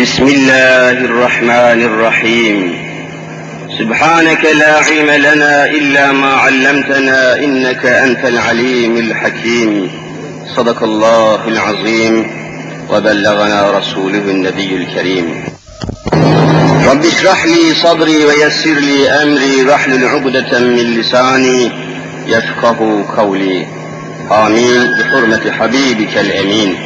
بسم الله الرحمن الرحيم. سبحانك لا علم لنا إلا ما علمتنا إنك أنت العليم الحكيم. صدق الله العظيم. وبلغنا رسوله النبي الكريم. رب اشرح لي صدري ويسر لي أمري. واحلل عقدة من لساني يفقه قولي. آمين. بحرمة حبيبك الأمين.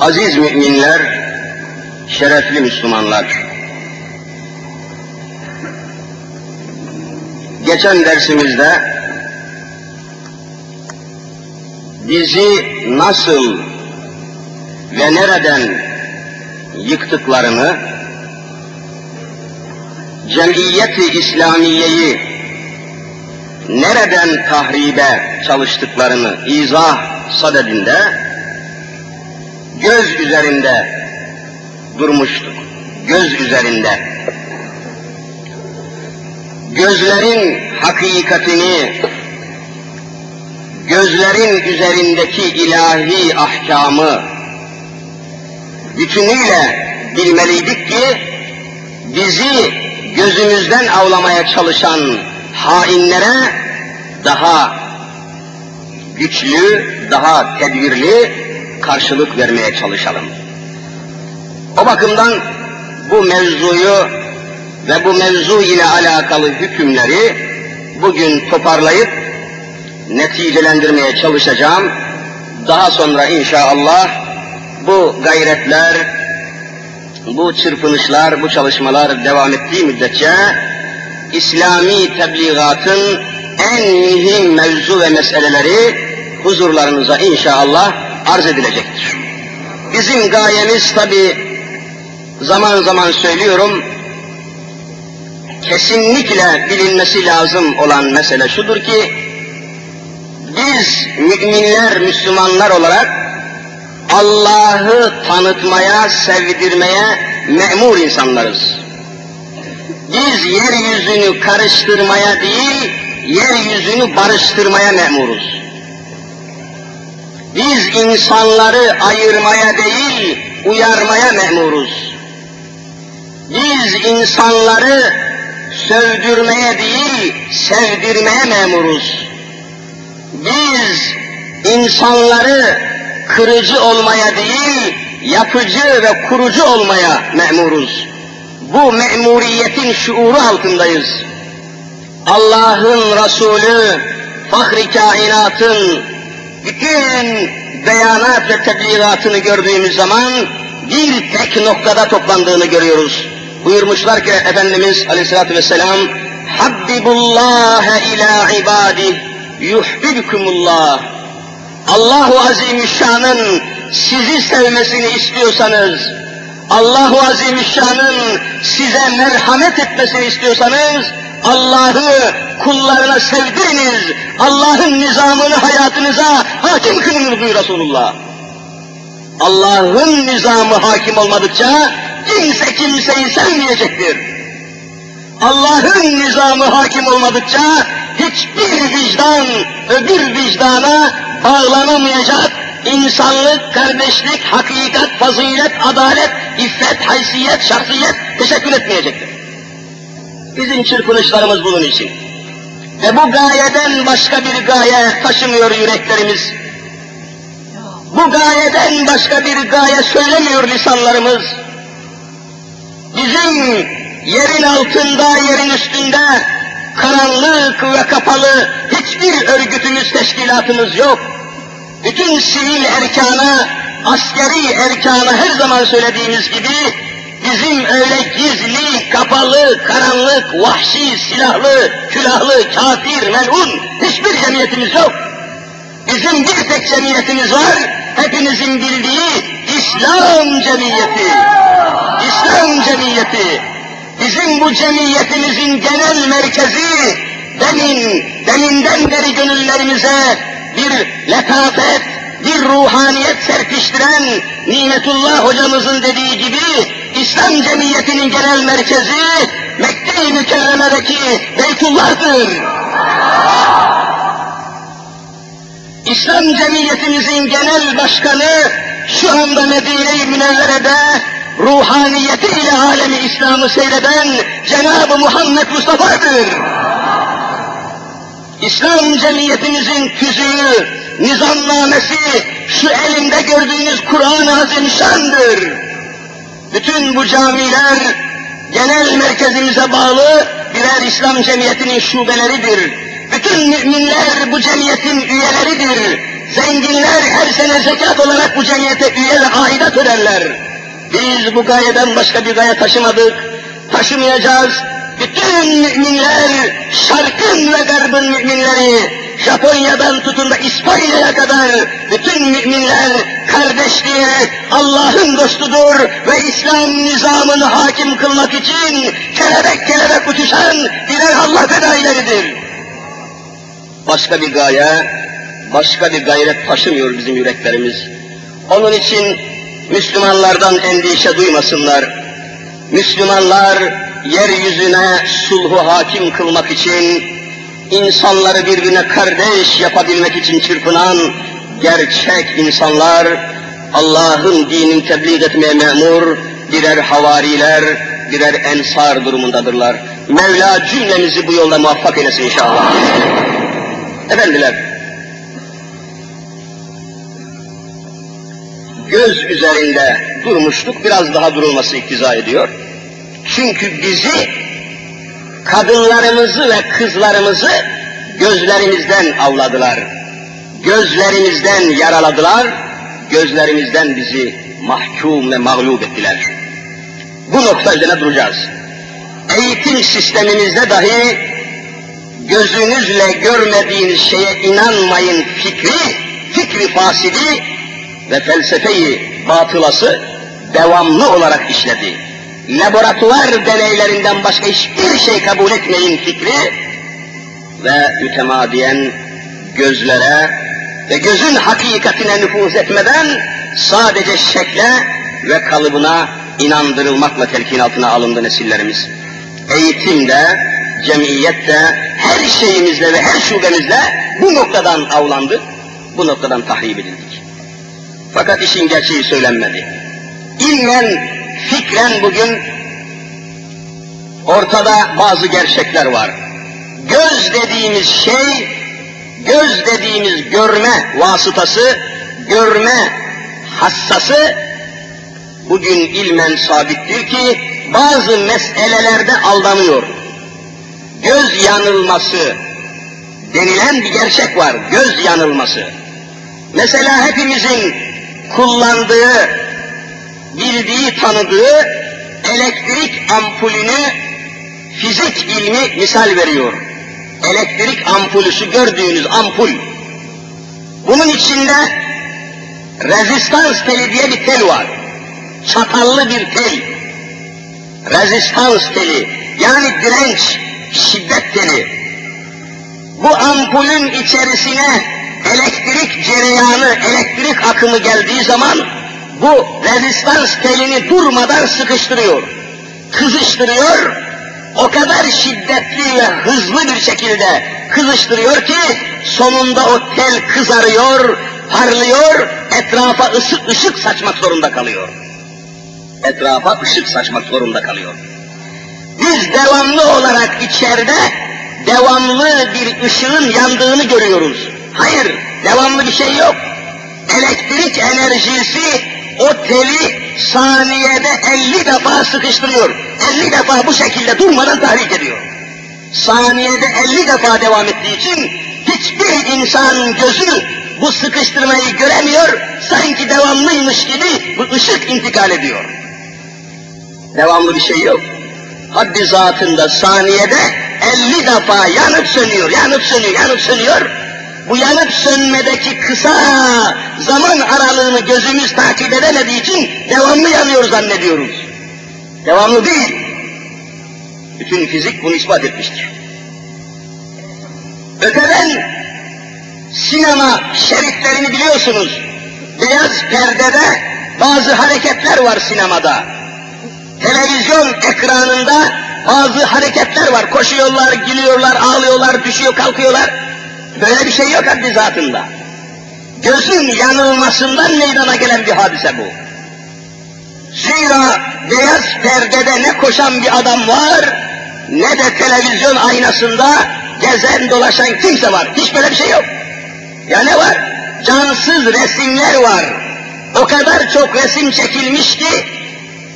Aziz müminler, şerefli Müslümanlar. Geçen dersimizde bizi nasıl ve nereden yıktıklarını, cemiyeti İslamiye'yi nereden tahribe çalıştıklarını izah sadedinde göz üzerinde durmuştuk. Göz üzerinde. Gözlerin hakikatini, gözlerin üzerindeki ilahi ahkamı bütünüyle bilmeliydik ki bizi gözümüzden avlamaya çalışan hainlere daha güçlü, daha tedbirli karşılık vermeye çalışalım. O bakımdan bu mevzuyu ve bu mevzu ile alakalı hükümleri bugün toparlayıp neticelendirmeye çalışacağım. Daha sonra inşallah bu gayretler, bu çırpınışlar, bu çalışmalar devam ettiği müddetçe İslami tebliğatın en mühim mevzu ve meseleleri huzurlarınıza inşallah arz edilecektir. Bizim gayemiz tabi zaman zaman söylüyorum, kesinlikle bilinmesi lazım olan mesele şudur ki, biz müminler, Müslümanlar olarak Allah'ı tanıtmaya, sevdirmeye memur insanlarız. Biz yeryüzünü karıştırmaya değil, yeryüzünü barıştırmaya memuruz. Biz insanları ayırmaya değil, uyarmaya memuruz. Biz insanları sövdürmeye değil, sevdirmeye memuruz. Biz insanları kırıcı olmaya değil, yapıcı ve kurucu olmaya memuruz. Bu memuriyetin şuuru altındayız. Allah'ın Resulü, fahri kainatın bütün beyanat ve tebliğatını gördüğümüz zaman bir tek noktada toplandığını görüyoruz. Buyurmuşlar ki Efendimiz aleyhissalatü vesselam Habbibullah ila ibadih yuhbibkumullah Allahu Azimüşşan'ın sizi sevmesini istiyorsanız Allahu Azimüşşan'ın size merhamet etmesini istiyorsanız Allah'ı kullarına sevdiriniz. Allah'ın nizamını hayatınıza hakim kılınız buyur Resulullah. Allah'ın nizamı hakim olmadıkça kimse kimseyi sevmeyecektir. Allah'ın nizamı hakim olmadıkça hiçbir vicdan öbür vicdana bağlanamayacak, insanlık, kardeşlik, hakikat, fazilet, adalet, iffet, haysiyet, şahsiyet teşekkür etmeyecektir. Bizim çırpınışlarımız bunun için. Ve bu gayeden başka bir gaye taşımıyor yüreklerimiz. Bu gayeden başka bir gaye söylemiyor lisanlarımız. Bizim yerin altında, yerin üstünde karanlık ve kapalı hiçbir örgütümüz, teşkilatımız yok. Bütün sivil erkana, askeri erkana her zaman söylediğimiz gibi bizim öyle gizli, kapalı, karanlık, vahşi, silahlı, külahlı, kafir, melun hiçbir cemiyetimiz yok. Bizim bir tek cemiyetimiz var, hepinizin bildiği İslam cemiyeti. İslam cemiyeti, bizim bu cemiyetimizin genel merkezi, demin, deminden beri gönüllerimize bir letafet, bir ruhaniyet serpiştiren Nimetullah hocamızın dediği gibi İslam cemiyetinin genel merkezi Mekke-i Mükerreme'deki Beytullah'tır. İslam cemiyetimizin genel başkanı şu anda Medine-i Münevvere'de ruhaniyeti ile alemi İslam'ı seyreden Cenab-ı Muhammed Mustafa'dır. İslam cemiyetimizin tüzüğü, nizamnamesi şu elimde gördüğünüz Kur'an-ı Azimşan'dır. Bütün bu camiler genel merkezimize bağlı birer İslam cemiyetinin şubeleridir. Bütün müminler bu cemiyetin üyeleridir. Zenginler her sene zekat olarak bu cemiyete üye ve aidat öderler. Biz bu gayeden başka bir gaye taşımadık, taşımayacağız. Bütün müminler, şarkın ve garbın müminleri, Japonya'dan tutun da İspanya'ya kadar bütün müminler kardeşliğe Allah'ın dostudur ve İslam nizamını hakim kılmak için kelebek kelebek uçuşan birer Allah fedaileridir. Başka bir gaye, başka bir gayret taşımıyor bizim yüreklerimiz. Onun için Müslümanlardan endişe duymasınlar. Müslümanlar yeryüzüne sulhu hakim kılmak için, insanları birbirine kardeş yapabilmek için çırpınan gerçek insanlar, Allah'ın dinini tebliğ etmeye memur birer havariler, birer ensar durumundadırlar. Mevla cümlemizi bu yolda muvaffak eylesin inşallah. Efendiler, göz üzerinde durmuştuk, biraz daha durulması iktiza ediyor. Çünkü bizi, kadınlarımızı ve kızlarımızı gözlerimizden avladılar. Gözlerimizden yaraladılar, gözlerimizden bizi mahkum ve mağlup ettiler. Bu nokta üzerine duracağız. Eğitim sistemimizde dahi gözünüzle görmediğiniz şeye inanmayın fikri, fikri fasidi ve felsefeyi batılası devamlı olarak işledi. Laboratuvar deneylerinden başka hiçbir şey kabul etmeyin fikri ve mütemadiyen gözlere ve gözün hakikatine nüfuz etmeden sadece şekle ve kalıbına inandırılmakla telkin altına alındı nesillerimiz. Eğitimde, cemiyette, her şeyimizle ve her şubemizle bu noktadan avlandık, bu noktadan tahrip edildik. Fakat işin gerçeği söylenmedi. İlmen, fikren bugün ortada bazı gerçekler var. Göz dediğimiz şey, göz dediğimiz görme vasıtası, görme hassası bugün ilmen sabittir ki bazı meselelerde aldanıyor. Göz yanılması denilen bir gerçek var, göz yanılması. Mesela hepimizin kullandığı, bildiği, tanıdığı elektrik ampulünü fizik ilmi misal veriyor. Elektrik ampulüsü gördüğünüz ampul. Bunun içinde rezistans teli diye bir tel var. Çatallı bir tel. Rezistans teli. Yani direnç, şiddet teli. Bu ampulün içerisine elektrik cereyanı, elektrik akımı geldiği zaman bu rezistans telini durmadan sıkıştırıyor, kızıştırıyor, o kadar şiddetli ve hızlı bir şekilde kızıştırıyor ki sonunda o tel kızarıyor, parlıyor, etrafa ışık ışık saçmak zorunda kalıyor. Etrafa ışık saçmak zorunda kalıyor. Biz devamlı olarak içeride devamlı bir ışığın yandığını görüyoruz. Hayır, devamlı bir şey yok. Elektrik enerjisi o teli saniyede 50 defa sıkıştırıyor. 50 defa bu şekilde durmadan tahrik ediyor. Saniyede 50 defa devam ettiği için hiçbir insan gözü bu sıkıştırmayı göremiyor, sanki devamlıymış gibi bu ışık intikal ediyor. Devamlı bir şey yok. Haddi zatında saniyede 50 defa yanıp sönüyor, yanıp sönüyor, yanıp sönüyor. Bu yanıp sönmedeki kısa zaman aralığını gözümüz takip edemediği için devamlı yanıyor zannediyoruz. Devamlı değil. Bütün fizik bunu ispat etmiştir. Öteden sinema şeritlerini biliyorsunuz. Beyaz perdede bazı hareketler var sinemada. Televizyon ekranında bazı hareketler var. Koşuyorlar, gülüyorlar, ağlıyorlar, düşüyor, kalkıyorlar. Böyle bir şey yok haddi zatında. Gözün yanılmasından meydana gelen bir hadise bu. Zira beyaz perdede ne koşan bir adam var, ne de televizyon aynasında gezen dolaşan kimse var. Hiç böyle bir şey yok. Ya ne var? Cansız resimler var. O kadar çok resim çekilmiş ki,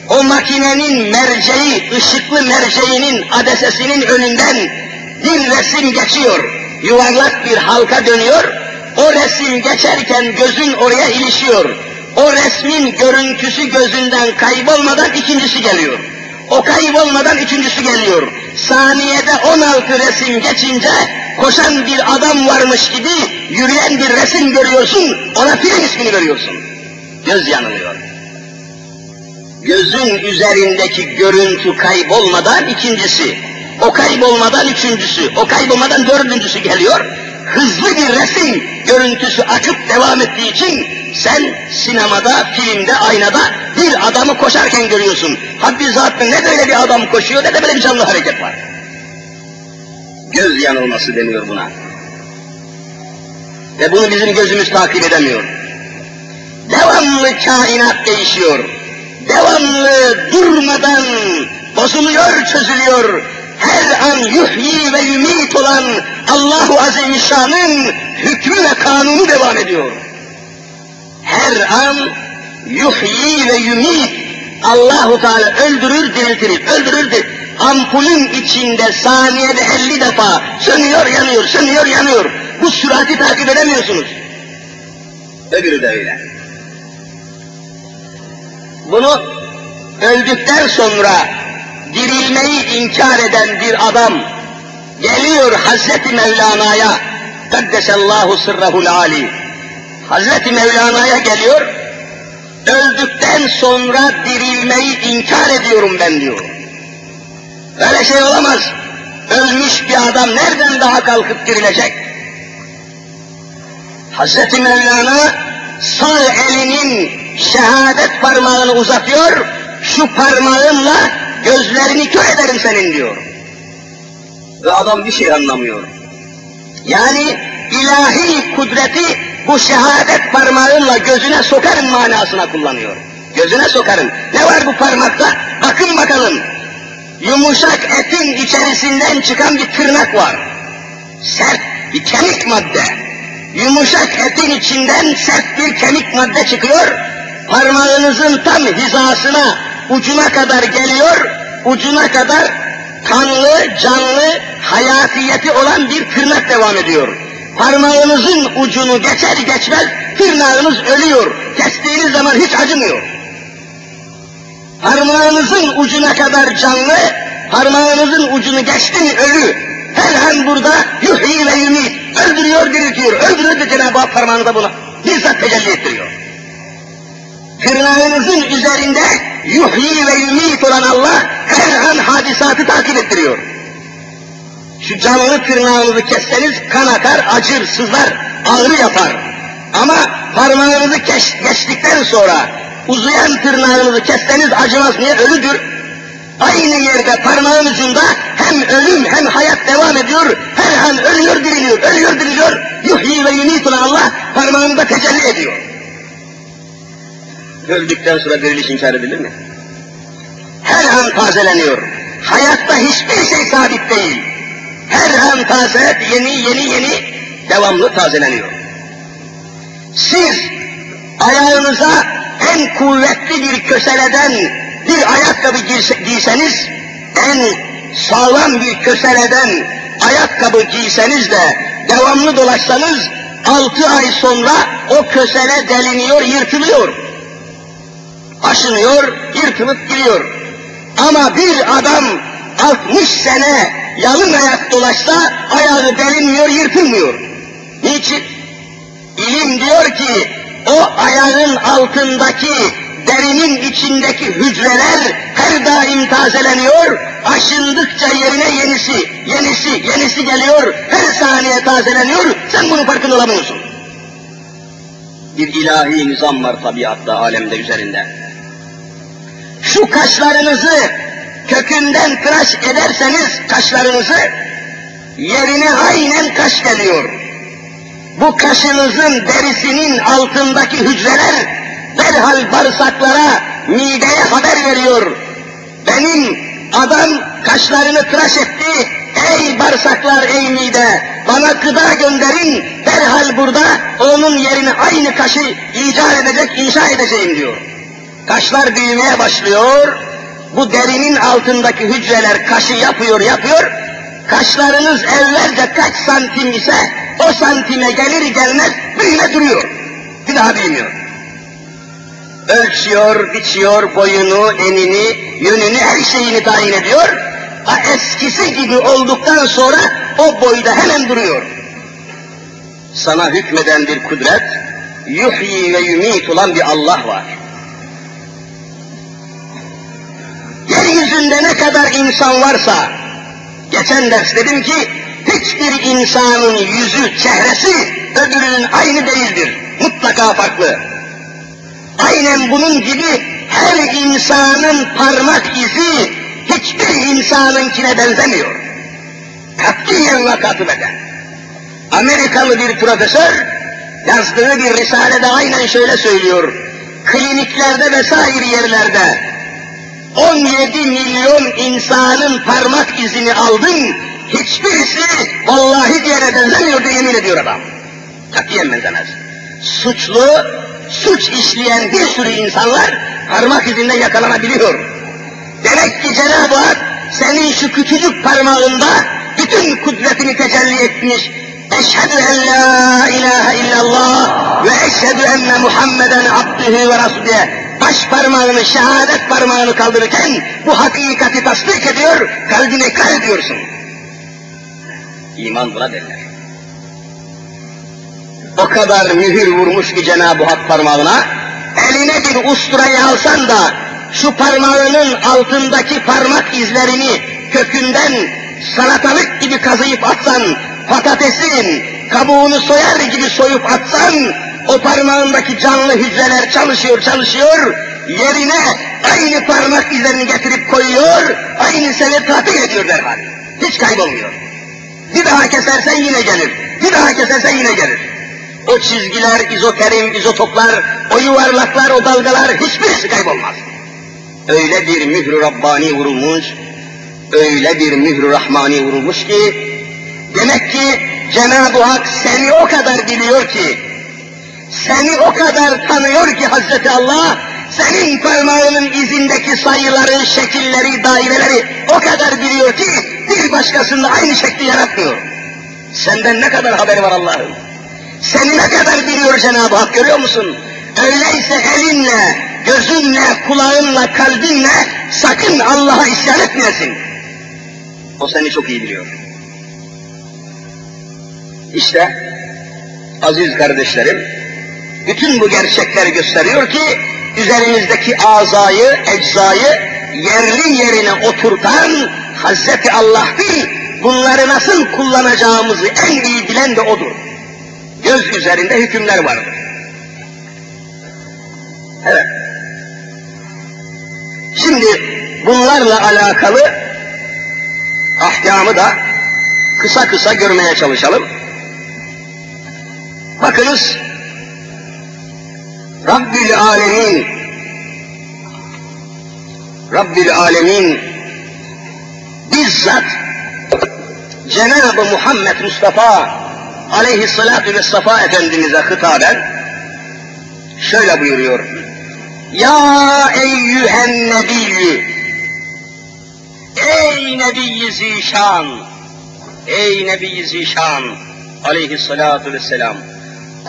o makinenin merceği, ışıklı merceğinin adesesinin önünden bir resim geçiyor. Yuvarlak bir halka dönüyor. O resim geçerken gözün oraya ilişiyor. O resmin görüntüsü gözünden kaybolmadan ikincisi geliyor. O kaybolmadan üçüncüsü geliyor. Saniyede 16 resim geçince koşan bir adam varmış gibi yürüyen bir resim görüyorsun, ona film ismini veriyorsun. Göz yanılıyor. Gözün üzerindeki görüntü kaybolmadan ikincisi, o kaybolmadan üçüncüsü, o kaybolmadan dördüncüsü geliyor. Hızlı bir resim görüntüsü akıp devam ettiği için sen sinemada, filmde, aynada bir adamı koşarken görüyorsun. Haddi zatlı ne böyle bir adam koşuyor ne de böyle bir canlı hareket var. Göz yanılması deniyor buna. Ve bunu bizim gözümüz takip edemiyor. Devamlı kainat değişiyor. Devamlı durmadan bozuluyor, çözülüyor. Her an yuhyi ve yumit olan Allahu Azimüşşan'ın hükmü ve kanunu devam ediyor. Her an yuhyi ve yumit Allahu Teala öldürür, diriltir, öldürür. Ampulün içinde saniyede 50 defa sönüyor, yanıyor, sönüyor, yanıyor. Bu sürati takip edemiyorsunuz. Öbürü de öyle. Bunu öldükten sonra dirilmeyi inkar eden bir adam geliyor Hazreti Mevlana'ya Kaddesallahu sırrahul ali Hazreti Mevlana'ya geliyor öldükten sonra dirilmeyi inkar ediyorum ben diyor. Öyle şey olamaz. Ölmüş bir adam nereden daha kalkıp dirilecek? Hazreti Mevlana sağ elinin şehadet parmağını uzatıyor, şu parmağınla gözlerini kör ederim senin diyor. Ve adam bir şey anlamıyor. Yani ilahi kudreti bu şehadet parmağınla gözüne sokarım manasına kullanıyor. Gözüne sokarım. Ne var bu parmakta? Bakın bakalım. Yumuşak etin içerisinden çıkan bir tırnak var. Sert bir kemik madde. Yumuşak etin içinden sert bir kemik madde çıkıyor. Parmağınızın tam hizasına, ucuna kadar geliyor. Ucuna kadar kanlı, canlı, hayatiyeti olan bir tırnak devam ediyor. Parmağınızın ucunu geçer geçmez tırnağınız ölüyor. Kestiğiniz zaman hiç acımıyor. Parmağınızın ucuna kadar canlı, parmağınızın ucunu geçti mi ölü. Her an burada yuhyi ve yumit, öldürüyor, diriltiyor, öldürüyor da Cenab-ı Hak parmağınıza bunu bizzat tecelli ettiriyor. Tırnağınızın üzerinde yuhyi ve yumit olan Allah her an hadisatı takip ettiriyor. Şu canlı tırnağınızı kesseniz kan akar, acır, sızlar, ağrı yapar. Ama parmağınızı geç, geçtikten sonra uzayan tırnağınızı kesseniz acımaz. Niye? Ölüdür. Aynı yerde parmağın ucunda hem ölüm hem hayat devam ediyor. Her an ölüyor, diriliyor, ölüyor, diriliyor. Yuhyi ve yumit olan Allah parmağında tecelli ediyor. Öldükten sonra diriliş inkar edilir mi? Her an tazeleniyor. Hayatta hiçbir şey sabit değil. Her an taze, yeni yeni yeni devamlı tazeleniyor. Siz ayağınıza en kuvvetli bir köseleden bir ayakkabı giyseniz, en sağlam bir köseleden ayakkabı giyseniz de devamlı dolaşsanız, altı ay sonra o kösele deliniyor, yırtılıyor. Aşınıyor, yırtılıp gidiyor. Ama bir adam 60 sene yalın ayak dolaşsa ayağı delinmiyor, yırtılmıyor. Niçin? İlim diyor ki o ayağın altındaki derinin içindeki hücreler her daim tazeleniyor, aşındıkça yerine yenisi, yenisi, yenisi geliyor, her saniye tazeleniyor, sen bunun farkında olamıyorsun. Bir ilahi nizam var tabiatta, alemde üzerinde. Şu kaşlarınızı kökünden tıraş ederseniz kaşlarınızı, yerine aynen kaş geliyor. Bu kaşınızın derisinin altındaki hücreler derhal bağırsaklara, mideye haber veriyor. Benim adam kaşlarını tıraş etti, ey bağırsaklar, ey mide, bana gıda gönderin, derhal burada onun yerine aynı kaşı icat edecek, inşa edeceğim diyor. Kaşlar büyümeye başlıyor, bu derinin altındaki hücreler kaşı yapıyor, yapıyor, kaşlarınız evvelce kaç santim ise o santime gelir gelmez büyüme duruyor. Bir daha büyümüyor ölçüyor, biçiyor boyunu, enini, yönünü, her şeyini tayin ediyor. Ha, eskisi gibi olduktan sonra o boyda hemen duruyor. Sana hükmeden bir kudret, yuhyi ve yumit olan bir Allah var. Yeryüzünde ne kadar insan varsa, geçen ders dedim ki, hiçbir insanın yüzü, çehresi öbürünün aynı değildir. Mutlaka farklı. Aynen bunun gibi her insanın parmak izi hiçbir insanınkine benzemiyor. Katiyen ve katibeden. Amerikalı bir profesör yazdığı bir risalede aynen şöyle söylüyor. Kliniklerde vesaire yerlerde 17 milyon insanın parmak izini aldım, hiçbirisi vallahi diğerine benzemiyor diye yemin ediyor adam. Katiyen benzemez. Suçlu suç işleyen bir sürü insanlar parmak izinden yakalanabiliyor. Demek ki Cenab-ı Hak senin şu küçücük parmağında bütün kudretini tecelli etmiş. Eşhedü en la ilahe illallah ve eşhedü enne Muhammeden abdühü ve rasulüye baş parmağını, şehadet parmağını kaldırırken bu hakikati tasdik ediyor, kalbine ikrar ediyorsun. İman buna derler o kadar mühür vurmuş ki Cenab-ı Hak parmağına, eline bir usturayı alsan da şu parmağının altındaki parmak izlerini kökünden salatalık gibi kazıyıp atsan, patatesin kabuğunu soyar gibi soyup atsan, o parmağındaki canlı hücreler çalışıyor çalışıyor, yerine aynı parmak izlerini getirip koyuyor, aynı seni tatbik ediyor derhal. Hiç kaybolmuyor. Bir daha kesersen yine gelir, bir daha kesersen yine gelir. O çizgiler, izoterim, izotoplar, o yuvarlaklar, o dalgalar hiçbirisi kaybolmaz. Öyle bir mührü Rabbani vurulmuş, öyle bir mührü Rahmani vurulmuş ki, demek ki Cenab-ı Hak seni o kadar biliyor ki, seni o kadar tanıyor ki Hazreti Allah, senin parmağının izindeki sayıları, şekilleri, daireleri o kadar biliyor ki, bir başkasında aynı şekli yaratmıyor. Senden ne kadar haberi var Allah'ın? Seni ne kadar biliyor Cenab-ı Hak görüyor musun? Öyleyse elinle, gözünle, kulağınla, kalbinle sakın Allah'a isyan etmeyesin. O seni çok iyi biliyor. İşte aziz kardeşlerim, bütün bu gerçekler gösteriyor ki üzerimizdeki azayı, eczayı yerli yerine oturtan Hazreti Allah'tır. Bunları nasıl kullanacağımızı en iyi bilen de O'dur göz üzerinde hükümler vardır. Evet. Şimdi bunlarla alakalı ahkamı da kısa kısa görmeye çalışalım. Bakınız Rabbül Alemin Rabbül Alemin bizzat Cenab-ı Muhammed Mustafa aleyhissalatu vessefa Efendimiz'e hitaben şöyle buyuruyor. Ya eyyühen nebiyyü Ey Nebi-i Zişan Ey Nebi-i Zişan aleyhissalatu vesselam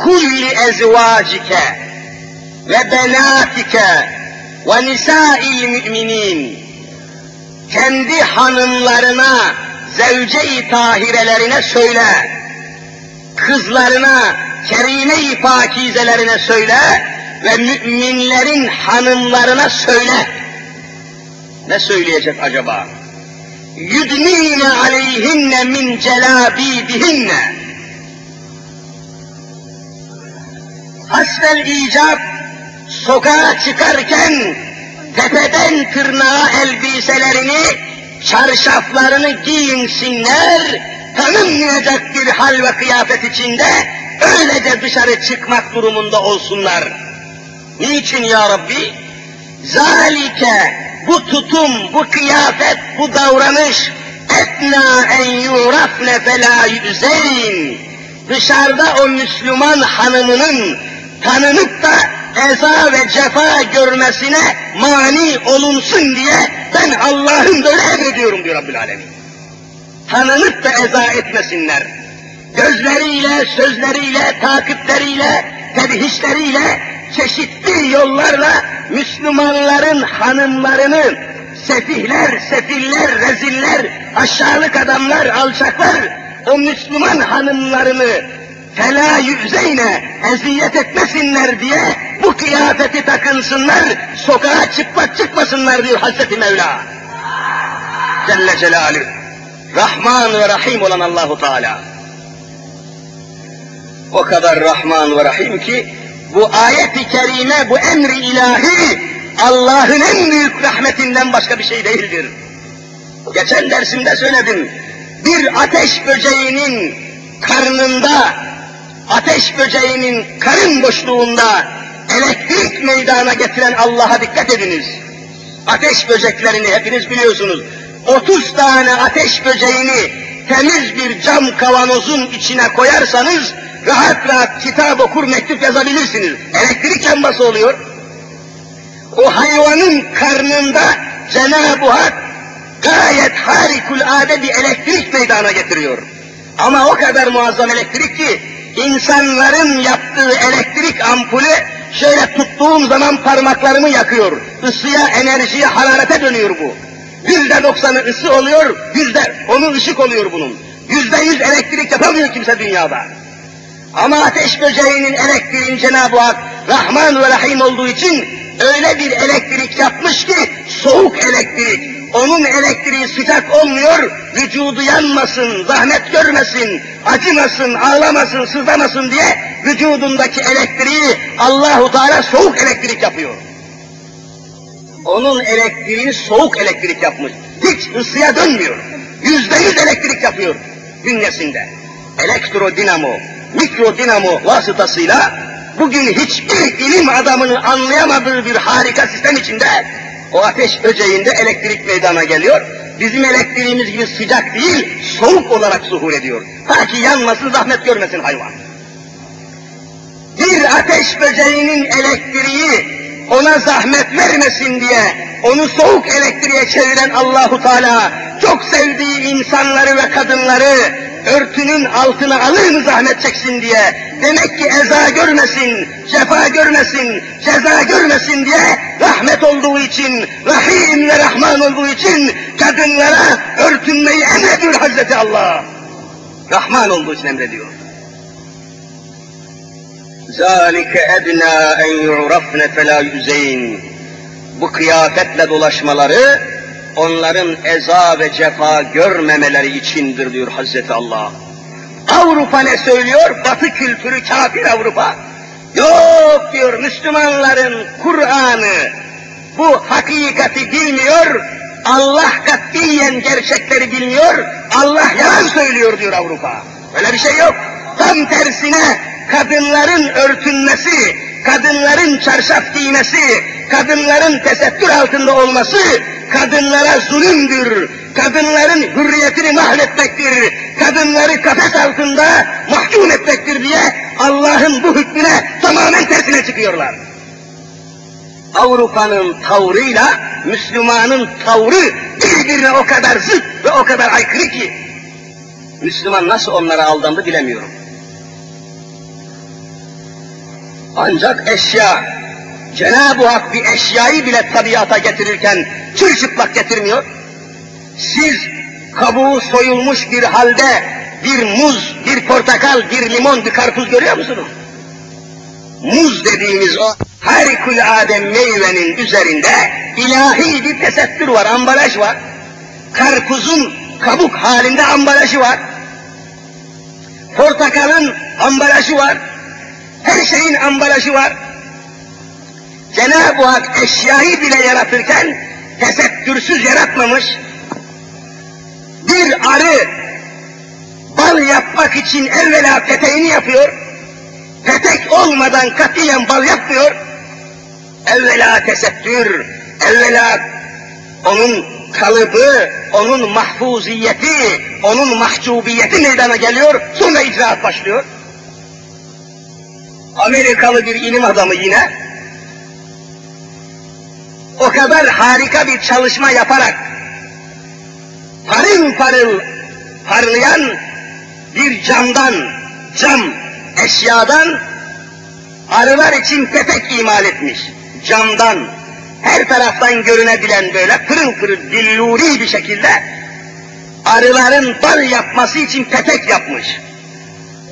kulli ezvacike ve benatike ve nisa'il müminin kendi hanımlarına zevce-i tahirelerine söyle kızlarına, kerime-i pakizelerine söyle, ve müminlerin hanımlarına söyle. Ne söyleyecek acaba? Yudnine aleyhinne min celabibihinne. Hasbel icap sokağa çıkarken tepeden tırnağa elbiselerini, çarşaflarını giyinsinler, tanınmayacak bir hal ve kıyafet içinde öylece dışarı çıkmak durumunda olsunlar. Niçin ya Rabbi? Zalike bu tutum, bu kıyafet, bu davranış etna en yurafne felâ yüzeyn. Dışarıda o Müslüman hanımının tanınıp da eza ve cefa görmesine mani olunsun diye ben Allah'ın böyle emrediyorum diyor Rabbül Alemin. Tanınıp da eza etmesinler. Gözleriyle, sözleriyle, takipleriyle, tedhisleriyle, çeşitli yollarla Müslümanların hanımlarını sefihler, sefiller, reziller, aşağılık adamlar, alçaklar o Müslüman hanımlarını fela yüzeyne eziyet etmesinler diye bu kıyafeti takınsınlar, sokağa çıkmak çıkmasınlar diyor Hazreti Mevla. Celle Celaluhu. Rahman ve Rahim olan Allahu Teala. O kadar Rahman ve Rahim ki bu ayet-i kerime, bu emri ilahi Allah'ın en büyük rahmetinden başka bir şey değildir. Geçen dersimde söyledim. Bir ateş böceğinin karnında, ateş böceğinin karın boşluğunda elektrik meydana getiren Allah'a dikkat ediniz. Ateş böceklerini hepiniz biliyorsunuz. 30 tane ateş böceğini temiz bir cam kavanozun içine koyarsanız rahat rahat kitap okur mektup yazabilirsiniz. Elektrik lambası oluyor. O hayvanın karnında Cenab-ı Hak gayet harikulade bir elektrik meydana getiriyor. Ama o kadar muazzam elektrik ki insanların yaptığı elektrik ampulü şöyle tuttuğum zaman parmaklarımı yakıyor. Isıya, enerjiye, hararete dönüyor bu. Yüzde doksanı ısı oluyor, yüzde onu ışık oluyor bunun. Yüzde yüz elektrik yapamıyor kimse dünyada. Ama ateş böceğinin elektriğin Cenab-ı Hak Rahman ve Rahim olduğu için öyle bir elektrik yapmış ki soğuk elektrik. Onun elektriği sıcak olmuyor, vücudu yanmasın, zahmet görmesin, acımasın, ağlamasın, sızlamasın diye vücudundaki elektriği Allahu Teala soğuk elektrik yapıyor. Onun elektriğini soğuk elektrik yapmış. Hiç ısıya dönmüyor. Yüzde yüz elektrik yapıyor bünyesinde. Elektrodinamo, mikrodinamo vasıtasıyla bugün hiçbir ilim adamının anlayamadığı bir harika sistem içinde o ateş böceğinde elektrik meydana geliyor. Bizim elektriğimiz gibi sıcak değil, soğuk olarak zuhur ediyor. Ta ki yanmasın, zahmet görmesin hayvan. Bir ateş böceğinin elektriği ona zahmet vermesin diye onu soğuk elektriğe çeviren Allahu Teala çok sevdiği insanları ve kadınları örtünün altına alır mı zahmet çeksin diye demek ki eza görmesin, cefa görmesin, ceza görmesin diye rahmet olduğu için, rahim ve rahman olduğu için kadınlara örtünmeyi emrediyor Hazreti Allah. Rahman olduğu için emrediyor. ذَٰلِكَ اَدْنَا اَنْ يُعْرَفْنَ فَلَا يُزَيْنَ Bu kıyafetle dolaşmaları, onların eza ve cefa görmemeleri içindir diyor Hazreti Allah. Avrupa ne söylüyor? Batı kültürü kafir Avrupa. Yok diyor Müslümanların Kur'an'ı bu hakikati bilmiyor, Allah katiyen gerçekleri bilmiyor, Allah yalan söylüyor diyor Avrupa. Öyle bir şey yok. Tam tersine kadınların örtünmesi, kadınların çarşaf giymesi, kadınların tesettür altında olması kadınlara zulümdür. Kadınların hürriyetini mahvetmektir. Kadınları kafes altında mahkum etmektir diye Allah'ın bu hükmüne tamamen tersine çıkıyorlar. Avrupa'nın tavrıyla Müslümanın tavrı birbirine o kadar zıt ve o kadar aykırı ki Müslüman nasıl onlara aldandı bilemiyorum. Ancak eşya, Cenab-ı Hak bir eşyayı bile tabiata getirirken çırçıplak getirmiyor. Siz kabuğu soyulmuş bir halde bir muz, bir portakal, bir limon, bir karpuz görüyor musunuz? Muz dediğimiz o harikulade meyvenin üzerinde ilahi bir tesettür var, ambalaj var. Karpuzun kabuk halinde ambalajı var. Portakalın ambalajı var. Her şeyin ambalajı var. Cenab-ı Hak eşyayı bile yaratırken tesettürsüz yaratmamış. Bir arı bal yapmak için evvela peteğini yapıyor. Petek olmadan katiyen bal yapmıyor. Evvela tesettür, evvela onun kalıbı, onun mahfuziyeti, onun mahcubiyeti meydana geliyor, sonra icraat başlıyor. Amerikalı bir ilim adamı yine, o kadar harika bir çalışma yaparak, parıl parıl parlayan bir camdan, cam eşyadan arılar için petek imal etmiş. Camdan, her taraftan görünebilen böyle pırıl pırıl billuri bir şekilde arıların bal yapması için petek yapmış.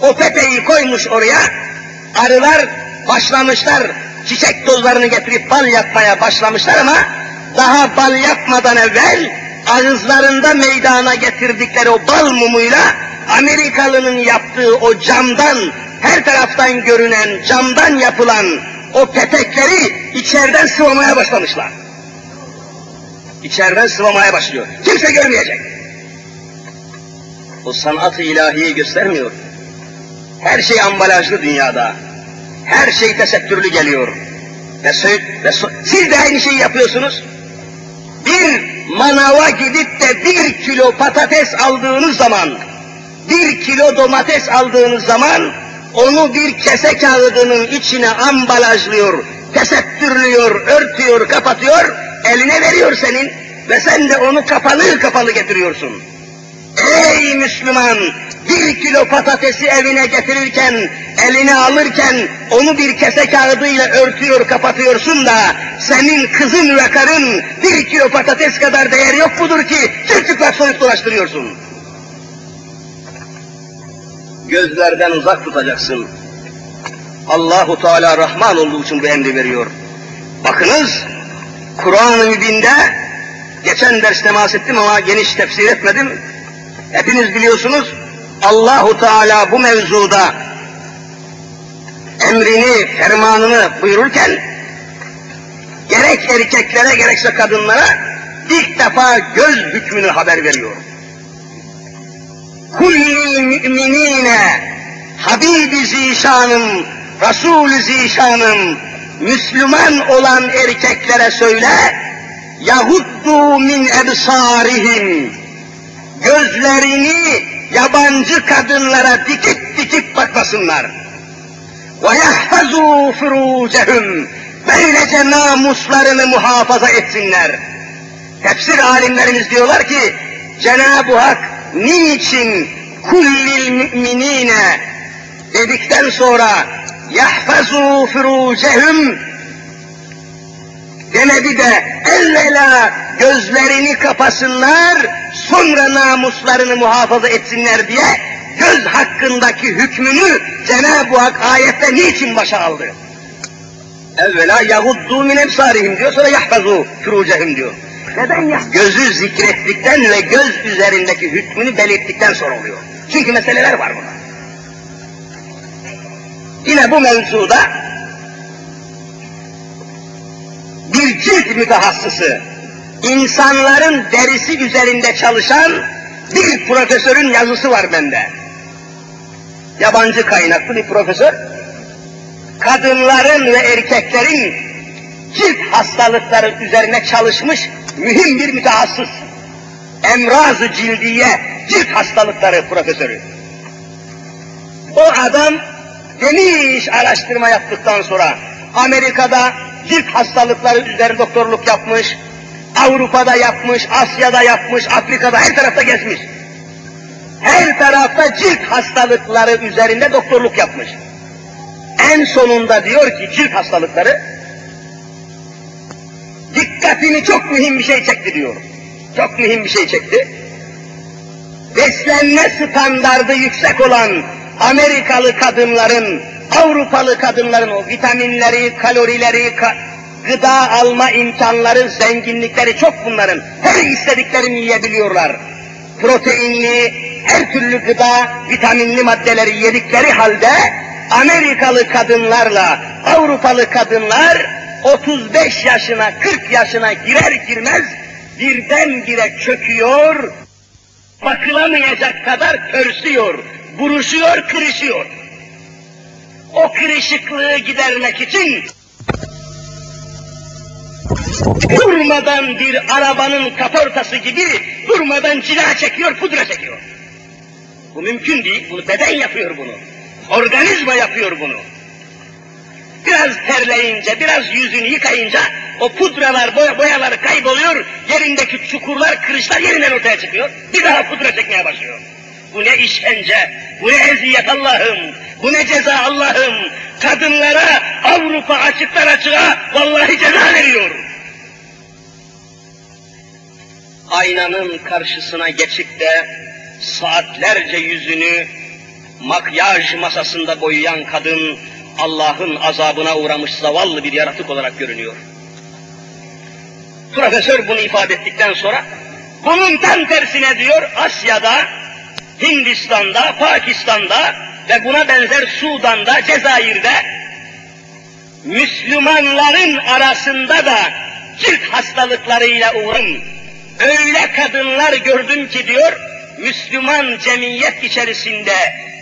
O peteği koymuş oraya, arılar başlamışlar, çiçek tozlarını getirip bal yapmaya başlamışlar ama daha bal yapmadan evvel ağızlarında meydana getirdikleri o bal mumuyla Amerikalının yaptığı o camdan, her taraftan görünen camdan yapılan o petekleri içeriden sıvamaya başlamışlar. İçeriden sıvamaya başlıyor. Kimse görmeyecek. O sanat-ı ilahiyi göstermiyor. Her şey ambalajlı dünyada. Her şey tesettürlü geliyor. Ve, ve siz de aynı şeyi yapıyorsunuz. Bir manava gidip de bir kilo patates aldığınız zaman, bir kilo domates aldığınız zaman, onu bir kese kağıdının içine ambalajlıyor, tesettürlüyor, örtüyor, kapatıyor, eline veriyor senin ve sen de onu kapalı kapalı getiriyorsun. Ey Müslüman! Bir kilo patatesi evine getirirken, eline alırken onu bir kese kağıdıyla örtüyor, kapatıyorsun da senin kızın ve karın bir kilo patates kadar değer yok mudur ki çırçıplak soyup dolaştırıyorsun. Gözlerden uzak tutacaksın. Allahu Teala Rahman olduğu için bu emri veriyor. Bakınız, Kur'an-ı Mübin'de geçen ders temas ettim ama geniş tefsir etmedim. Hepiniz biliyorsunuz Allahu Teala bu mevzuda emrini, fermanını buyururken gerek erkeklere gerekse kadınlara ilk defa göz hükmünü haber veriyor. Kullil müminine Habibi zişanım, Resul-i zişanım, Müslüman olan erkeklere söyle, yahuddu min ebsarihim, gözlerini yabancı kadınlara dikip dikip bakmasınlar. Yahfazu furucehum, böylece namuslarını muhafaza etsinler. Tefsir alimlerimiz diyorlar ki, Cenab-ı Hak niçin kullil müminine dedikten sonra yahfazu furucehum demedi de evvela gözlerini kapasınlar, sonra namuslarını muhafaza etsinler diye göz hakkındaki hükmünü Cenab-ı Hak ayette niçin başa aldı? Evvela yahuddu min emsarihim diyor, sonra yahfazu furucehum diyor. Neden ya? Gözü zikrettikten ve göz üzerindeki hükmünü belirttikten sonra oluyor. Çünkü meseleler var burada. Yine bu mevzuda bir cilt mütehassısı, insanların derisi üzerinde çalışan bir profesörün yazısı var bende. Yabancı kaynaklı bir profesör. Kadınların ve erkeklerin cilt hastalıkları üzerine çalışmış mühim bir mütehassıs. Emraz-ı cildiye cilt hastalıkları profesörü. O adam geniş araştırma yaptıktan sonra Amerika'da cilt hastalıkları üzerine doktorluk yapmış, Avrupa'da yapmış, Asya'da yapmış, Afrika'da her tarafta gezmiş. Her tarafta cilt hastalıkları üzerinde doktorluk yapmış. En sonunda diyor ki cilt hastalıkları dikkatini çok mühim bir şey çekti diyor. Çok mühim bir şey çekti. Beslenme standardı yüksek olan Amerikalı kadınların Avrupalı kadınların o vitaminleri, kalorileri, ka- gıda alma imkanları, zenginlikleri çok bunların. Her istediklerini yiyebiliyorlar. Proteinli, her türlü gıda, vitaminli maddeleri yedikleri halde Amerikalı kadınlarla Avrupalı kadınlar 35 yaşına, 40 yaşına girer girmez birdenbire çöküyor, bakılamayacak kadar pörsüyor, buruşuyor, kırışıyor. O kırışıklığı gidermek için durmadan bir arabanın kaportası gibi durmadan cila çekiyor, pudra çekiyor. Bu mümkün değil, bunu beden yapıyor bunu. Organizma yapıyor bunu. Biraz terleyince, biraz yüzünü yıkayınca o pudralar, boya, boyalar kayboluyor, yerindeki çukurlar, kırışlar yerinden ortaya çıkıyor. Bir daha pudra çekmeye başlıyor. Bu ne işkence, bu ne eziyet Allah'ım, bu ne ceza Allah'ım. Kadınlara Avrupa açıklar açığa vallahi ceza veriyor. Aynanın karşısına geçip de saatlerce yüzünü makyaj masasında boyayan kadın Allah'ın azabına uğramış zavallı bir yaratık olarak görünüyor. Profesör bunu ifade ettikten sonra bunun tam tersine diyor Asya'da, Hindistan'da, Pakistan'da ve buna benzer Sudan'da, Cezayir'de Müslümanların arasında da cilt hastalıklarıyla uğram. Öyle kadınlar gördüm ki diyor, Müslüman cemiyet içerisinde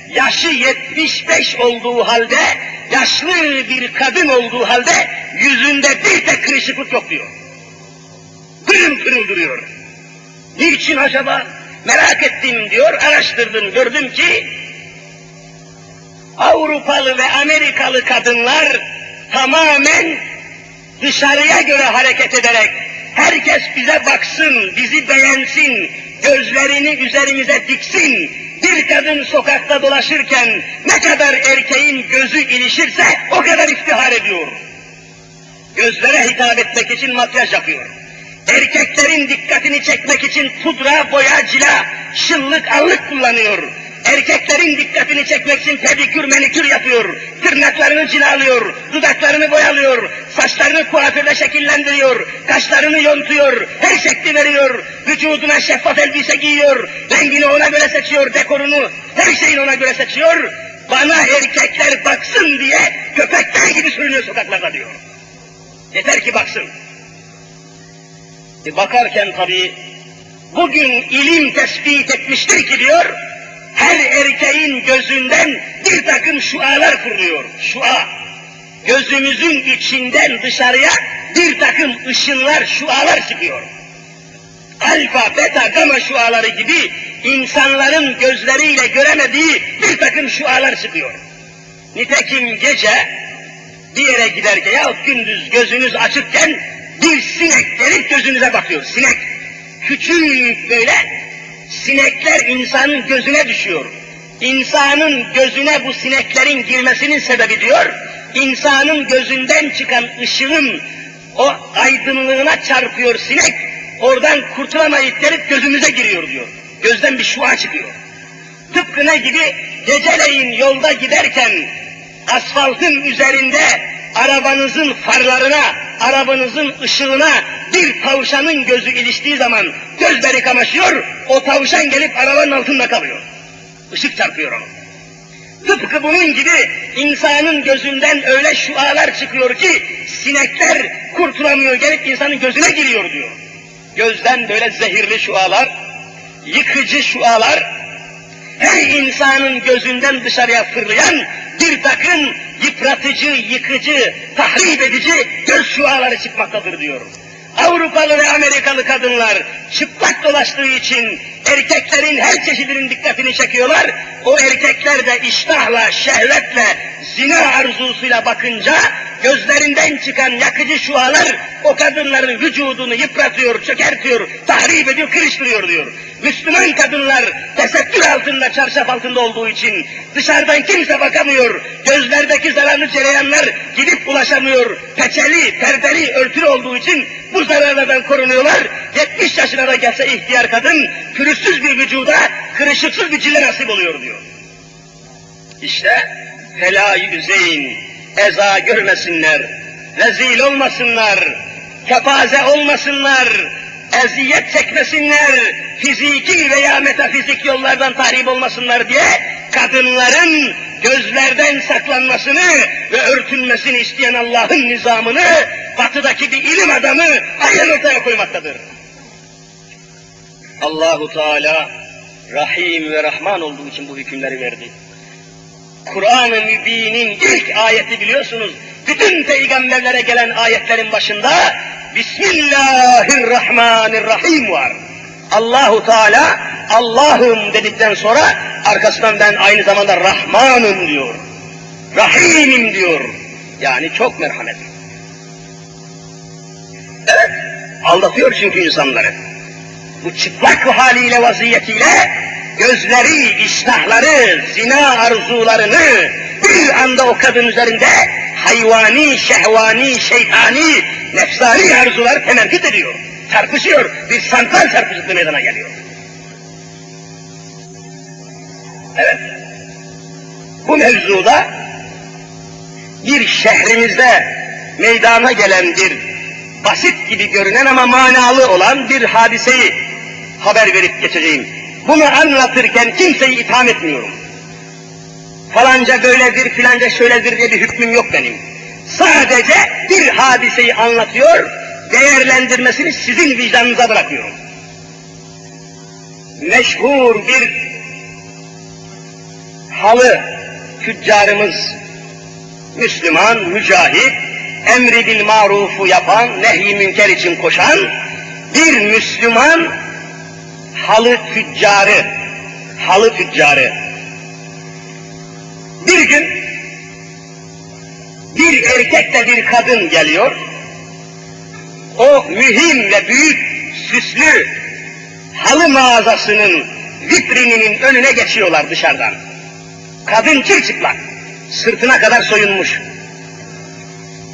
yaşı 75 olduğu halde, yaşlı bir kadın olduğu halde yüzünde bir tek kırışıklık yok diyor. Pırıl pırıl duruyor. Niçin acaba? Merak ettim diyor, araştırdım, gördüm ki Avrupalı ve Amerikalı kadınlar tamamen dışarıya göre hareket ederek herkes bize baksın, bizi beğensin, gözlerini üzerimize diksin. Bir kadın sokakta dolaşırken ne kadar erkeğin gözü ilişirse o kadar iftihar ediyor. Gözlere hitap etmek için makyaj yapıyor. Erkeklerin dikkatini çekmek için pudra, boya, cila, şıllık, allık kullanıyor. Erkeklerin dikkatini çekmek için pedikür, menikür yapıyor. Tırnaklarını cilalıyor, dudaklarını boyalıyor, saçlarını kuaförle şekillendiriyor, kaşlarını yontuyor, her şekli veriyor, vücuduna şeffaf elbise giyiyor, rengini ona göre seçiyor, dekorunu, her şeyini ona göre seçiyor. Bana erkekler baksın diye köpekler gibi sürünüyor sokaklarda diyor. Yeter ki baksın. E bakarken tabii bugün ilim tespit etmiştir ki diyor, her erkeğin gözünden bir takım şualar fırlıyor. Şua. Gözümüzün içinden dışarıya bir takım ışınlar, şualar çıkıyor. Alfa, beta, gama şuaları gibi insanların gözleriyle göremediği bir takım şualar çıkıyor. Nitekim gece bir yere giderken yahut gündüz gözünüz açıkken bir sinek gelip gözünüze bakıyor. Sinek. Küçük böyle sinekler insanın gözüne düşüyor. İnsanın gözüne bu sineklerin girmesinin sebebi diyor, insanın gözünden çıkan ışığın o aydınlığına çarpıyor sinek, oradan kurtulamayıp gelip gözümüze giriyor diyor. Gözden bir şua çıkıyor. Tıpkı ne gibi geceleyin yolda giderken asfaltın üzerinde arabanızın farlarına, arabanızın ışığına bir tavşanın gözü iliştiği zaman gözleri kamaşıyor, o tavşan gelip arabanın altında kalıyor. Işık çarpıyor onu. Tıpkı bunun gibi insanın gözünden öyle şualar çıkıyor ki sinekler kurtulamıyor gelip insanın gözüne giriyor diyor. Gözden böyle zehirli şualar, yıkıcı şualar, her insanın gözünden dışarıya fırlayan bir takım yıpratıcı, yıkıcı, tahrip edici göz şuaları çıkmaktadır diyor. Avrupalı ve Amerikalı kadınlar çıplak dolaştığı için erkeklerin her çeşidinin dikkatini çekiyorlar. O erkekler de iştahla, şehvetle, zina arzusuyla bakınca gözlerinden çıkan yakıcı şualar o kadınların vücudunu yıpratıyor, çökertiyor, tahrip ediyor, kırıştırıyor diyor. Müslüman kadınlar tesettür altında, çarşaf altında olduğu için dışarıdan kimse bakamıyor. Gözlerdeki zararlı cereyanlar gidip ulaşamıyor. Peçeli, perdeli, örtülü olduğu için bu zararlardan korunuyorlar. 70 yaşına da gelse ihtiyar kadın pürüzsüz bir vücuda kırışıksız bir cilde nasip oluyor diyor. İşte fela yüzeyin, eza görmesinler, rezil olmasınlar, kepaze olmasınlar, eziyet çekmesinler, fiziki veya metafizik yollardan tahrip olmasınlar diye kadınların gözlerden saklanmasını ve örtülmesini isteyen Allah'ın nizamını batıdaki bir ilim adamı aynen ortaya koymaktadır. Allahu Teala Rahim ve Rahman olduğu için bu hükümleri verdi. Kur'an-ı Mübin'in ilk ayeti biliyorsunuz. Bütün peygamberlere gelen ayetlerin başında Bismillahirrahmanirrahim var. Allahu Teala Allah'ım dedikten sonra arkasından ben aynı zamanda Rahmanım diyor. Rahimim diyor. Yani çok merhamet. Evet, aldatıyor çünkü insanları. Bu çıplak haliyle vaziyetiyle gözleri, iştahları, zina arzularını bir anda o kadın üzerinde hayvani, şehvani, şeytani, nefsani arzular temerküt ediyor. Çarpışıyor, bir santral çarpışıklığı meydana geliyor. Evet, bu mevzuda bir şehrimizde meydana gelen bir basit gibi görünen ama manalı olan bir hadiseyi haber verip geçeceğim. Bunu anlatırken kimseyi itham etmiyorum. Falanca böyledir, filanca şöyledir diye bir hükmüm yok benim. Sadece bir hadiseyi anlatıyor, değerlendirmesini sizin vicdanınıza bırakıyorum. Meşhur bir halı tüccarımız, Müslüman, mücahit, emri bil marufu yapan, nehy münker için koşan bir Müslüman halı tüccarı, halı tüccarı. Bir gün bir erkekle bir kadın geliyor. O mühim ve büyük süslü halı mağazasının vitrininin önüne geçiyorlar dışarıdan. Kadın çırçıplak, sırtına kadar soyunmuş.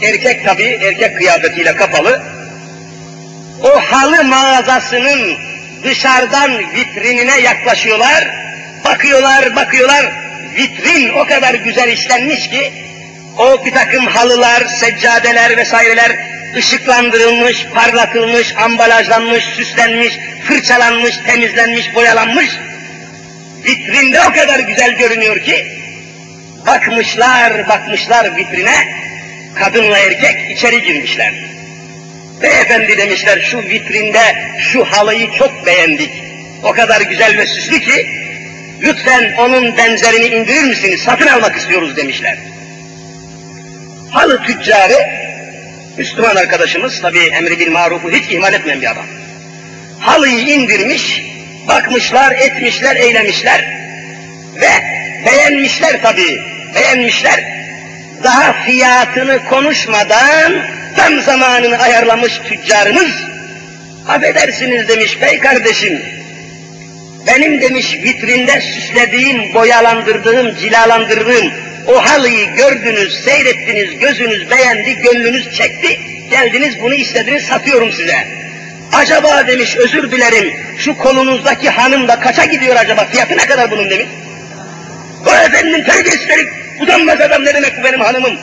Erkek tabi, erkek kıyafetiyle kapalı. O halı mağazasının dışarıdan vitrinine yaklaşıyorlar. Bakıyorlar, bakıyorlar. Vitrin o kadar güzel işlenmiş ki, o bir takım halılar, seccadeler vesaireler ışıklandırılmış, parlatılmış, ambalajlanmış, süslenmiş, fırçalanmış, temizlenmiş, boyalanmış. Vitrinde o kadar güzel görünüyor ki, bakmışlar, bakmışlar vitrine, kadınla erkek içeri girmişler. Beyefendi demişler şu vitrinde şu halıyı çok beğendik. O kadar güzel ve süslü ki lütfen onun benzerini indirir misiniz? Satın almak istiyoruz demişler. Halı tüccarı Müslüman arkadaşımız tabi emri bil marufu hiç ihmal etmeyen bir adam. Halıyı indirmiş, bakmışlar, etmişler, eylemişler ve beğenmişler tabi, beğenmişler. Daha fiyatını konuşmadan tam zamanını ayarlamış tüccarımız, affedersiniz demiş bey kardeşim, benim demiş vitrinde süslediğim, boyalandırdığım, cilalandırdığım o halıyı gördünüz, seyrettiniz, gözünüz beğendi, gönlünüz çekti, geldiniz bunu istediniz, satıyorum size. Acaba demiş, özür dilerim, şu kolunuzdaki hanım da kaça gidiyor acaba, fiyatı ne kadar bunun demiş. O efendim terbiyesizlik, utanmaz adam ne demek bu benim hanımım.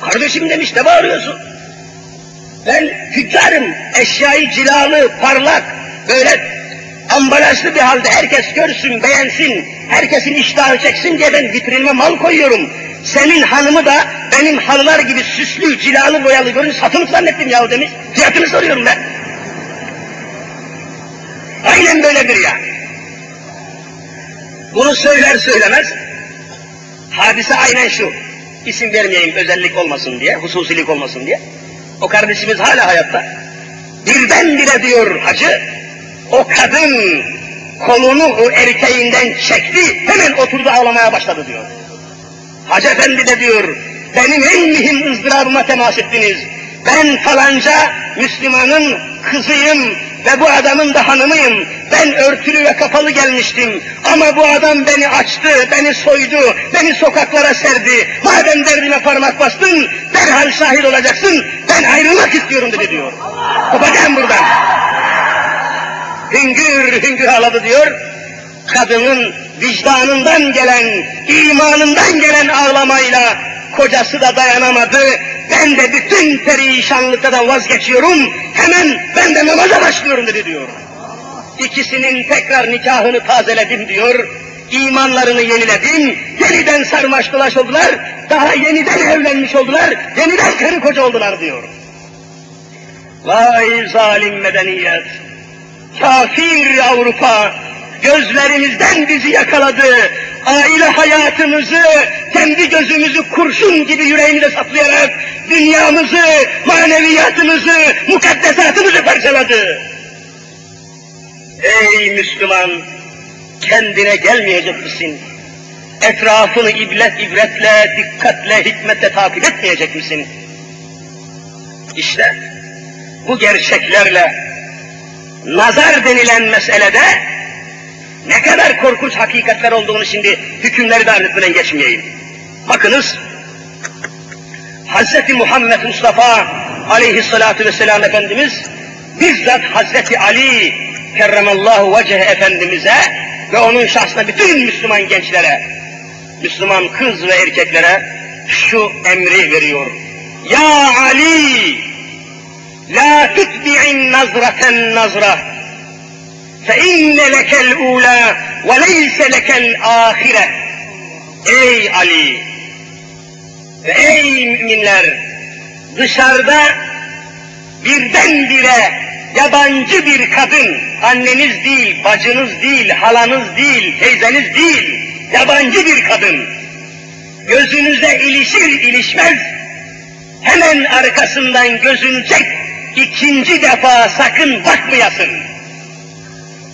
Kardeşim demiş, ne bağırıyorsun? Ben tüccarım, eşyayı cilalı, parlak, böyle ambalajlı bir halde herkes görsün, beğensin, herkesin iştahı çeksin diye ben vitrinime mal koyuyorum. Senin hanımı da benim halılar gibi süslü, cilalı, boyalı görünce satılık zannettim yahu demiş. Fiyatını soruyorum ben. Aynen böyledir ya. Bunu söyler söylemez, hadise aynen şu. İsim vermeyeyim özellik olmasın diye, hususilik olmasın diye. O kardeşimiz hala hayatta. Birdenbire diyor hacı, o kadın kolunu o erkeğinden çekti, hemen oturdu ağlamaya başladı diyor. Hacı efendi de diyor, benim en mühim ızdırabıma temas ettiniz. Ben falanca Müslümanın kızıyım ve bu adamın da hanımıyım. Ben örtülü ve kapalı gelmiştim. Ama bu adam beni açtı, beni soydu, beni sokaklara serdi. Madem derdime parmak bastın, derhal şahit olacaksın. Ben ayrılmak istiyorum dedi diyor. Kopacağım buradan hüngür hüngür ağladı diyor. Kadının vicdanından gelen, imanından gelen ağlamayla kocası da dayanamadı. Ben de bütün perişanlıktan vazgeçiyorum, hemen ben de namaza başlıyorum dedi diyor. İkisinin tekrar nikahını tazeledim diyor. İmanlarını yeniledim, yeniden sarmaş dolaş oldular, daha yeniden evlenmiş oldular, yeniden karı koca oldular diyor. Vay zalim medeniyet! Kafir Avrupa gözlerimizden bizi yakaladı. Aile hayatımızı, kendi gözümüzü kurşun gibi yüreğimize saplayarak dünyamızı, maneviyatımızı, mukaddesatımızı parçaladı. Ey Müslüman! Kendine gelmeyecek misin? Etrafını ibret ibretle, dikkatle, hikmetle takip etmeyecek misin? İşte bu gerçeklerle nazar denilen meselede ne kadar korkunç hakikatler olduğunu şimdi hükümleri de anlatmadan geçmeyeyim. Bakınız, Hz. Muhammed Mustafa aleyhissalatu vesselam Efendimiz bizzat Hz. Ali kerremallahu veceh Efendimiz'e ve onun şahsına bütün Müslüman gençlere, Müslüman kız ve erkeklere şu emri veriyor. Ya Ali! La tutbi'in nazraten nazra. فَاِنَّ لَكَ الْاُولَى وَلَيْسَ لَكَ الْآخِرَةِ Ey Ali! Ve ey müminler! Dışarıda birdenbire yabancı bir kadın, anneniz değil, bacınız değil, halanız değil, teyzeniz değil, yabancı bir kadın, gözünüze ilişir ilişmez, hemen arkasından gözünü çek, ikinci defa sakın bakmayasın.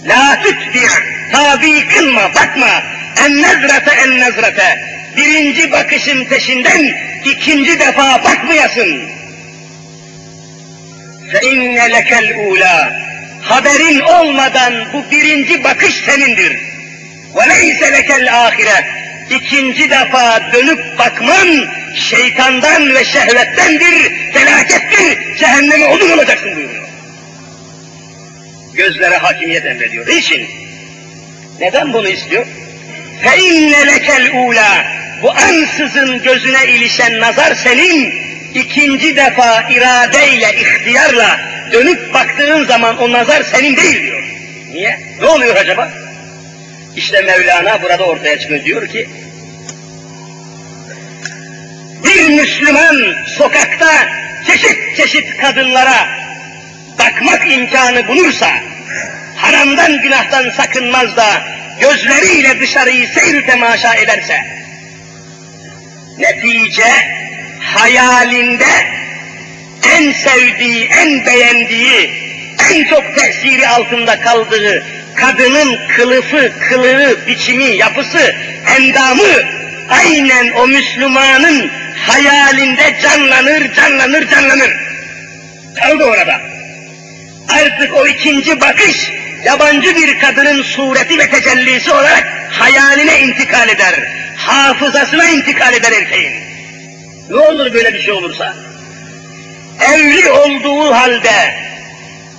La tutbi' tabi kılma, bakma. En nezrete en nezrete. Birinci bakışın peşinden ikinci defa bakmayasın. Fe inne lekel ula. Haberin olmadan bu birinci bakış senindir. Ve leyse lekel ahire. İkinci defa dönüp bakman şeytandan ve şehvettendir, felakettir, cehenneme odun olacaksın buyuruyor. Gözlere hakimiyet emrediyor. Niçin? Neden bunu istiyor? فَاِنَّ لَكَ الْعُولَى Bu ansızın gözüne ilişen nazar senin, ikinci defa iradeyle, ihtiyarla dönüp baktığın zaman o nazar senin değil diyor. Niye? Ne oluyor acaba? İşte Mevlana burada ortaya çıkıyor diyor ki, bir Müslüman sokakta çeşit çeşit kadınlara bakmak imkanı bulursa, haramdan günahtan sakınmaz da gözleriyle dışarıyı seyir temaşa ederse, netice hayalinde en sevdiği, en beğendiği, en çok tesiri altında kaldığı kadının kılıfı, kılığı, biçimi, yapısı, endamı aynen o Müslümanın hayalinde canlanır, canlanır, canlanır. Kaldı orada. Artık o ikinci bakış, yabancı bir kadının sureti ve tecellisi olarak hayaline intikal eder. Hafızasına intikal eder erkeğin. Ne olur böyle bir şey olursa? Evli olduğu halde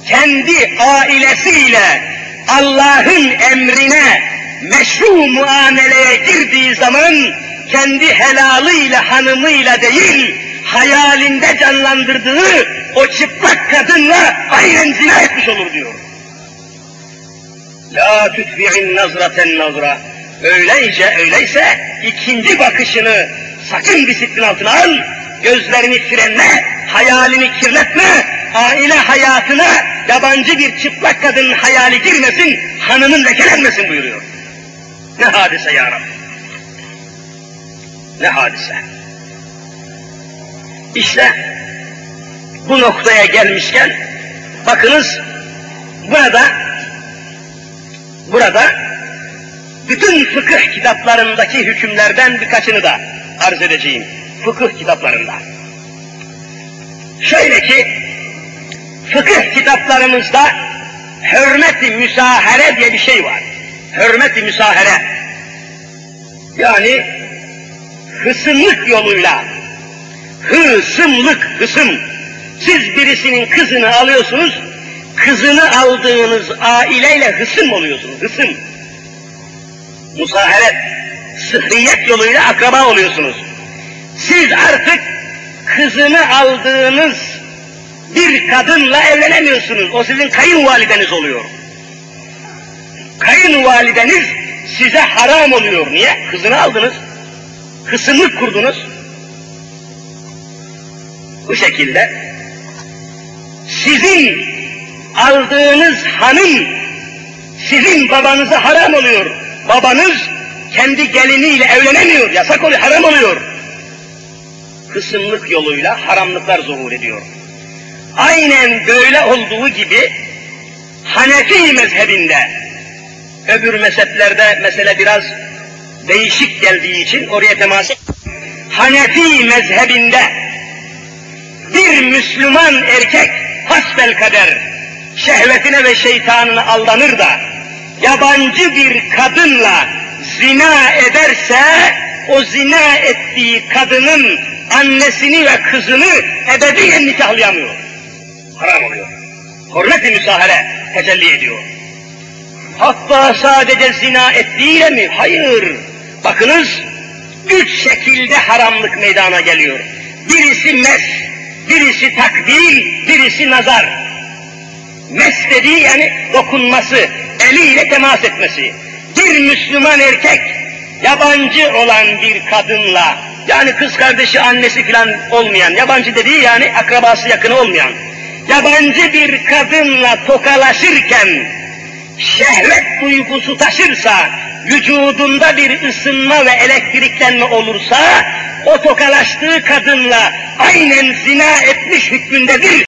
kendi ailesiyle Allah'ın emrine meşru muameleye girdiği zaman kendi helalıyla hanımıyla değil, hayalinde canlandırdığı o çıplak kadınla aynen zina etmiş olur diyor. La tutbi'in nazraten nazra. Öyleyse, öyleyse ikinci bakışını sakın disiplin altına al, gözlerini frenle, hayalini kirletme, aile hayatına yabancı bir çıplak kadın hayali girmesin, hanımın lekelenmesin buyuruyor. Ne hadise ya Rabbi. Ne hadise. İşte bu noktaya gelmişken bakınız burada burada bütün fıkıh kitaplarındaki hükümlerden birkaçını da arz edeceğim. Fıkıh kitaplarında. Şöyle ki fıkıh kitaplarımızda hürmet-i müsahere diye bir şey var. Hürmet-i müsahere. Yani hısımlık yoluyla, hısımlık, hısım. Siz birisinin kızını alıyorsunuz, kızını aldığınız aileyle hısım oluyorsunuz, hısım. musaharet, sıhriyet yoluyla akraba oluyorsunuz. Siz artık kızını aldığınız bir kadınla evlenemiyorsunuz. O sizin kayınvalideniz oluyor. Kayınvalideniz size haram oluyor. Niye? Kızını aldınız. Kısımlık kurdunuz. Bu şekilde sizin aldığınız hanım sizin babanıza haram oluyor. Babanız kendi geliniyle evlenemiyor. Yasak oluyor, haram oluyor. Kısımlık yoluyla haramlıklar zuhur ediyor. Aynen böyle olduğu gibi Hanefi mezhebinde öbür mezheplerde mesele biraz değişik geldiği için oraya temas et. Hanefi mezhebinde bir Müslüman erkek hasbel kader şehvetine ve şeytanına aldanır da yabancı bir kadınla zina ederse o zina ettiği kadının annesini ve kızını ebediyen nikahlayamıyor. Haram oluyor. Hürmet-i müsahare tecelli ediyor. Hatta sadece zina ettiğiyle mi? Hayır. Bakınız, üç şekilde haramlık meydana geliyor. Birisi mes, birisi takdil, birisi nazar. Mes dediği yani dokunması, eliyle temas etmesi. Bir Müslüman erkek, yabancı olan bir kadınla, yani kız kardeşi, annesi filan olmayan, yabancı dediği yani akrabası yakını olmayan, yabancı bir kadınla tokalaşırken, şehvet duygusu taşırsa, vücudunda bir ısınma ve elektriklenme olursa, o tokalaştığı kadınla aynen zina etmiş hükmündedir.